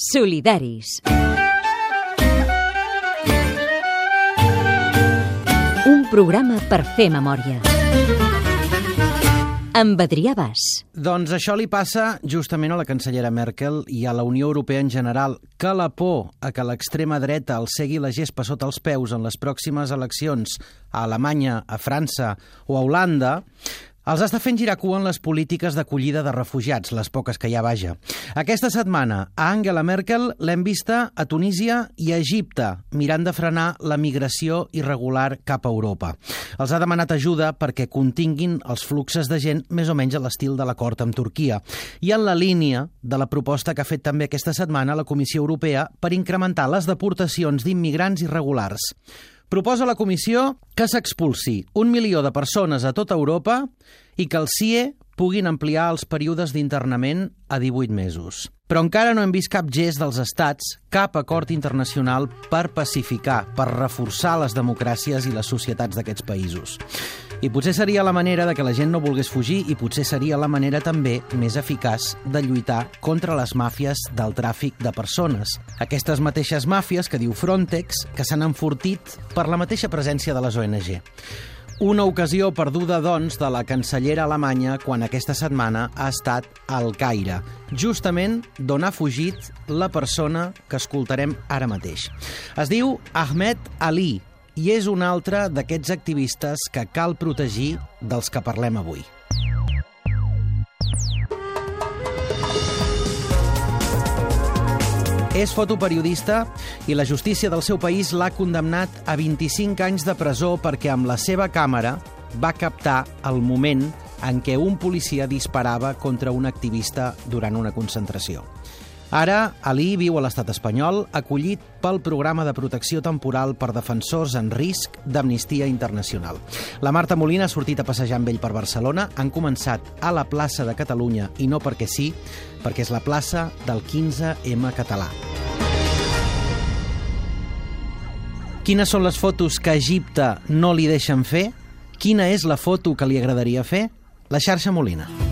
Solidaris. Un programa per fer memòria. Amb Adrià Bas. Doncs això li passa justament a la cancellera Merkel i a la Unió Europea en general, que la por a que l'extrema dreta el segui la gespa sota els peus en les pròximes eleccions a Alemanya, a França o a Holanda els està fent girar cua en les polítiques d'acollida de refugiats, les poques que hi ha, vaja. Aquesta setmana, a Angela Merkel l'hem vista a Tunísia i a Egipte, mirant de frenar la migració irregular cap a Europa. Els ha demanat ajuda perquè continguin els fluxes de gent més o menys a l'estil de l'acord amb Turquia. I en la línia de la proposta que ha fet també aquesta setmana la Comissió Europea per incrementar les deportacions d'immigrants irregulars proposa la comissió que s'expulsi un milió de persones a tota Europa i que el CIE puguin ampliar els períodes d'internament a 18 mesos. Però encara no hem vist cap gest dels estats, cap acord internacional per pacificar, per reforçar les democràcies i les societats d'aquests països. I potser seria la manera de que la gent no volgués fugir i potser seria la manera també més eficaç de lluitar contra les màfies del tràfic de persones. Aquestes mateixes màfies que diu Frontex que s'han enfortit per la mateixa presència de les ONG. Una ocasió perduda, doncs, de la cancellera alemanya quan aquesta setmana ha estat al Caire, justament d'on ha fugit la persona que escoltarem ara mateix. Es diu Ahmed Ali, i és un altre d'aquests activistes que cal protegir dels que parlem avui. És fotoperiodista i la justícia del seu país l'ha condemnat a 25 anys de presó perquè amb la seva càmera va captar el moment en què un policia disparava contra un activista durant una concentració. Ara, Ali viu a l'estat espanyol, acollit pel programa de protecció temporal per defensors en risc d'Amnistia Internacional. La Marta Molina ha sortit a passejar amb ell per Barcelona. Han començat a la plaça de Catalunya, i no perquè sí, perquè és la plaça del 15M català. Quines són les fotos que Egipte no li deixen fer? Quina és la foto que li agradaria fer? La xarxa Molina.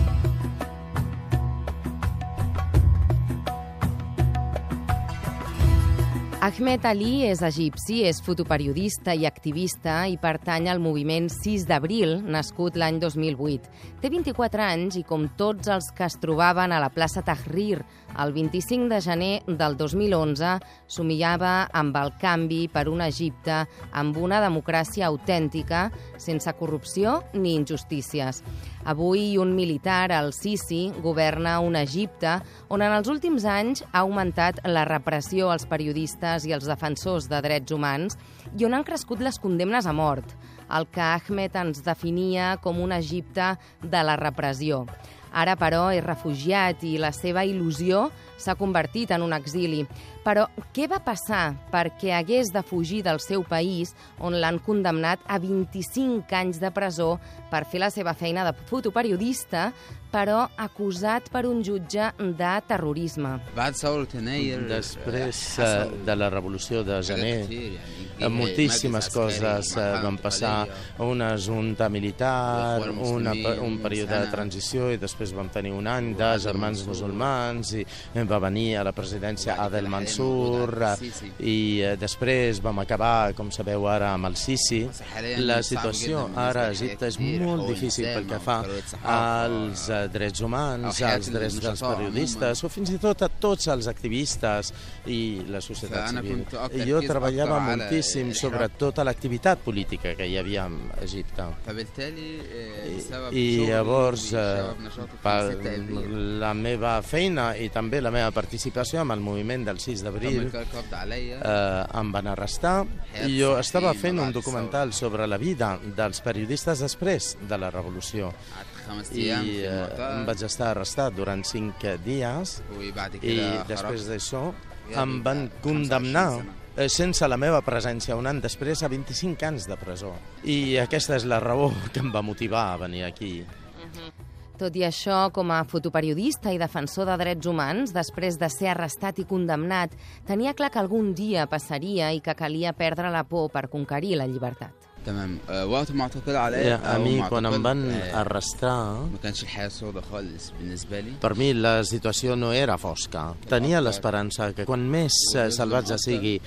Ahmed Ali és egipci, és fotoperiodista i activista i pertany al moviment 6 d'abril, nascut l'any 2008. Té 24 anys i, com tots els que es trobaven a la plaça Tahrir el 25 de gener del 2011, somillava amb el canvi per un Egipte amb una democràcia autèntica, sense corrupció ni injustícies. Avui un militar, el Sisi, governa un Egipte on en els últims anys ha augmentat la repressió als periodistes i als defensors de drets humans i on han crescut les condemnes a mort, el que Ahmed ens definia com un Egipte de la repressió. Ara, però, és refugiat i la seva il·lusió s'ha convertit en un exili. Però què va passar perquè hagués de fugir del seu país, on l'han condemnat a 25 anys de presó per fer la seva feina de fotoperiodista, però acusat per un jutge de terrorisme. Després eh, de la revolució de gener, moltíssimes coses eh, van passar. Una junta militar, una, un període de transició i després vam tenir un any de germans musulmans i va venir a la presidència Adel Mansour i eh, després vam acabar, com sabeu ara, amb el Sisi. La situació ara a Egipte és molt difícil pel que fa als eh, drets humans, als drets dels periodistes o fins i tot a tots els activistes i la societat civil. Jo treballava moltíssim sobre tota l'activitat política que hi havia a Egipte. I, i llavors, eh, la meva feina i també la meva participació amb el moviment del 6 d'abril eh, em van arrestar. I jo estava fent un documental sobre la vida dels periodistes després de la revolució i eh, em vaig estar arrestat durant 5 dies i després d'això em van condemnar eh, sense la meva presència un any després a 25 anys de presó. I aquesta és la raó que em va motivar a venir aquí. -huh. Tot i això, com a fotoperiodista i defensor de drets humans, després de ser arrestat i condemnat, tenia clar que algun dia passaria i que calia perdre la por per conquerir la llibertat. تمام وقت ما اعتقل علي a mi quan em van arrestar ما كانش الحياه سوداء خالص بالنسبه لي per mi la situació no era fosca. Tenia l'esperança que quan més eh, salvatge sigui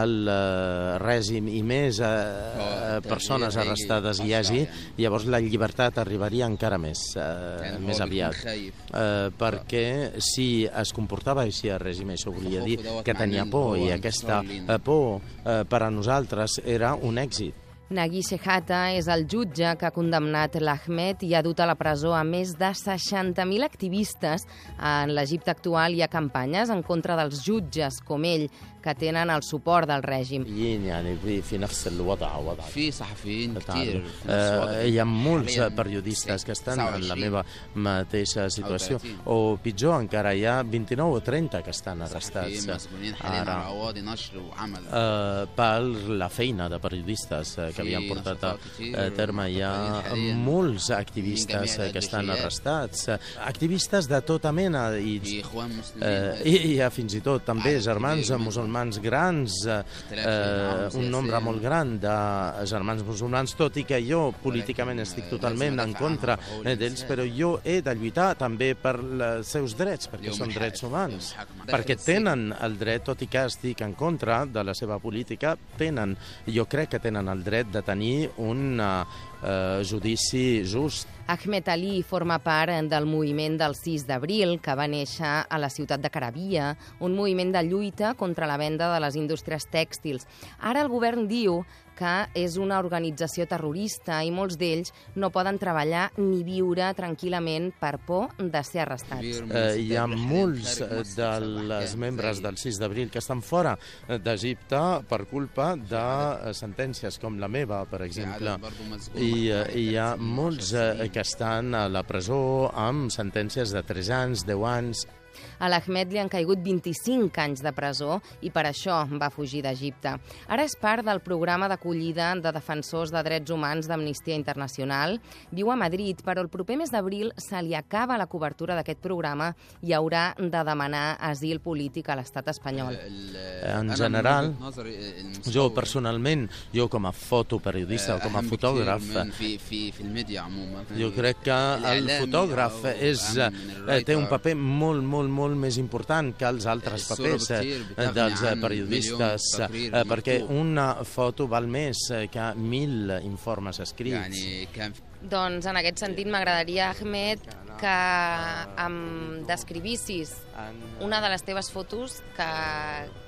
el eh, règim i més eh, persones arrestades hi hagi, llavors la llibertat arribaria encara més, eh, més aviat. Eh, perquè si es comportava així el règim, això volia dir que tenia por i aquesta eh, por eh, per a nosaltres era un èxit. Nagui Shehata és el jutge que ha condemnat l'Ahmed i ha dut a la presó a més de 60.000 activistes. En l'Egipte actual hi ha campanyes en contra dels jutges com ell, que tenen el suport del règim. Eh, hi ha molts periodistes que estan en la meva mateixa situació, o pitjor encara, hi ha 29 o 30 que estan arrestats eh, ara. Eh, per la feina de periodistes que havien portat a terme. Hi ha molts activistes que estan arrestats, activistes de tota mena i, i, i fins i tot també germans musulmans musulmans grans, eh, eh, un nombre molt gran de germans musulmans, tot i que jo políticament estic totalment en contra eh, d'ells, però jo he de lluitar també per els seus drets, perquè són drets humans, perquè tenen el dret, tot i que estic en contra de la seva política, tenen, jo crec que tenen el dret de tenir un eh, eh, judici just. Ahmed Ali forma part del moviment del 6 d'abril, que va néixer a la ciutat de Carabia, un moviment de lluita contra la venda de les indústries tèxtils. Ara el govern diu que és una organització terrorista i molts d'ells no poden treballar ni viure tranquil·lament per por de ser arrestats. Eh, hi ha molts eh, dels membres del 6 d'abril que estan fora eh, d'Egipte per culpa de eh, sentències com la meva, per exemple. I eh, hi ha molts eh, que estan a la presó amb sentències de 3 anys, 10 anys, a l'Ahmed li han caigut 25 anys de presó i per això va fugir d'Egipte. Ara és part del programa d'acollida de defensors de drets humans d'Amnistia Internacional. Viu a Madrid, però el proper mes d'abril se li acaba la cobertura d'aquest programa i haurà de demanar asil polític a l'estat espanyol. En general, jo personalment, jo com a fotoperiodista o com a fotògraf, jo crec que el fotògraf és, eh, té un paper molt, molt molt, molt més important que els altres papers eh, dels eh, periodistes, eh, eh perquè una foto val més eh, que mil informes escrits. Doncs en aquest sentit m'agradaria, Ahmed, que em descrivissis una de les teves fotos que,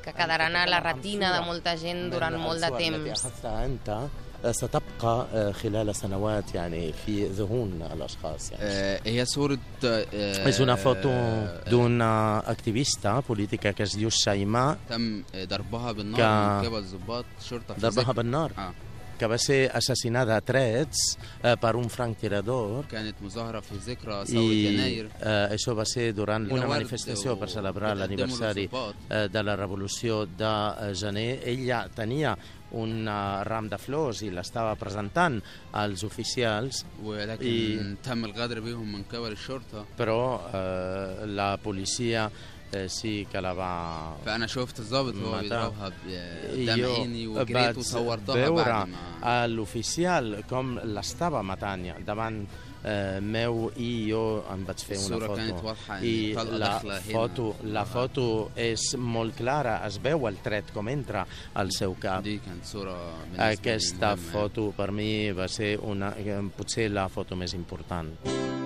que quedaran a la retina de molta gent durant molt de temps. أنت ستبقى آه، خلال سنوات يعني في ذهون الأشخاص يعني. آه، هي صورة آه، És una foto آه، d'una activista política que es diu Shaima تم ضربها بالنار ك- من قبل ضباط شرطة في ضربها ذكر. بالنار آه. que va ser assassinada a trets eh, per un franctirador كانت مظاهرة في ذكرى ثورة i يناير eh, això va ser durant una Una manifestació per celebrar o- l'aniversari قدموا eh, de la revolució de eh, gener. Ella tenia un eh, ram de flors i l'estava presentant als oficials, ولكن i- تم الغدر بهم من قبل الشرطة però eh, la policia eh, sí que la va فأنا شفت الضابط وهو matar. بيضربها I قدام jo عيني وجريت vaig وصورتها veure بعد ما a l'oficial com l'estava matant davant eh, meu i jo em vaig fer una الصورة كانت foto واضحة i إن طلقة la داخلة هنا foto, la foto és molt clara, es veu el tret com entra al seu cap. دي كانت صورة بالنسبة لي Aquesta مهمة. foto per mi va ser una, eh, potser la foto més important.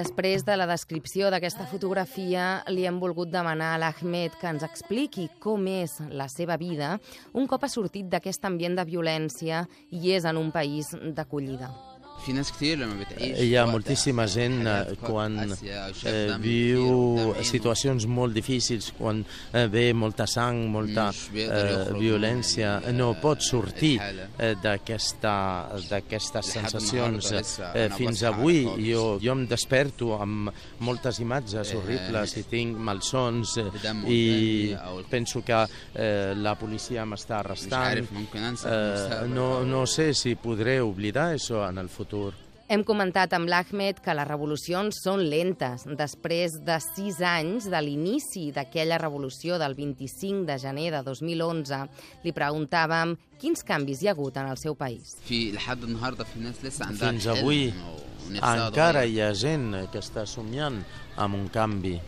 Després de la descripció d'aquesta fotografia, li hem volgut demanar a l'Ahmed que ens expliqui com és la seva vida un cop ha sortit d'aquest ambient de violència i és en un país d'acollida. Fi nas. Eh, hi ha moltíssima gent eh, quan eh, viu situacions molt difícils, quan eh, ve molta sang, molta eh, violència, no pot sortir eh, d'aquestes sensacions eh, eh fins avui. Jo, jo em desperto amb moltes imatges horribles i tinc malsons i penso que eh, la policia m'està arrestant. Eh, no, no sé si podré oblidar això en el futur futur. Hem comentat amb l'Ahmed que les revolucions són lentes. Després de sis anys de l'inici d'aquella revolució del 25 de gener de 2011, li preguntàvem quins canvis hi ha hagut en el seu país. Fins avui encara hi ha gent que està somiant amb un canvi.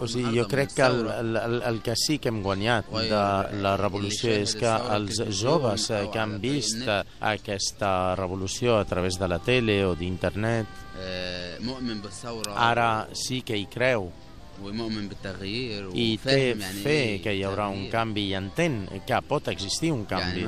O sigui, jo crec que el, el, el que sí que hem guanyat de la revolució és que els joves eh, que han vist eh, aquesta revolució a través de la tele o d'internet ara sí que hi creu. I té fe que hi haurà un canvi i entén que pot existir un canvi.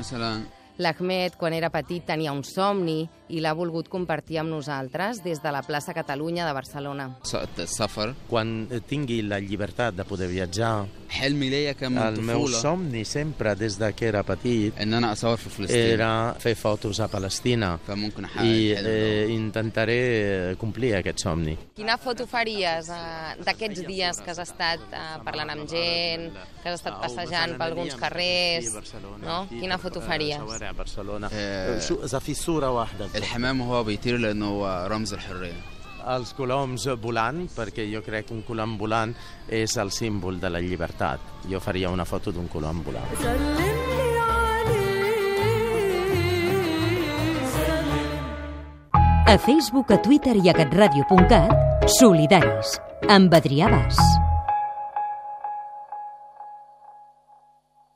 L'Ahmed, quan era petit, tenia un somni i l'ha volgut compartir amb nosaltres des de la plaça Catalunya de Barcelona. سقط السفر Quan tingui la llibertat de poder viatjar, حلمي ليا كان من el meu الطفوله somni sempre des de que era petit ان انا اصور في فلسطين era fer fotos a Palestina فممكن احقق i الحلم eh, ده. intentaré complir aquest somni. Quina foto faries eh, d'aquests dies que has estat eh, parlant amb gent, que has estat passejant per alguns carrers, no? Quina foto faries? شوارع برشلونة آه. شو إذا في صورة واحدة الحمام وهو بيطير لانه هو رمز الحريه els coloms volant, perquè jo crec que un colom volant és el símbol de la llibertat. Jo faria una foto d'un colom volant. سلمني عليه A Facebook, a Twitter i a catradio.cat, solidaris, amb Adrià Bas.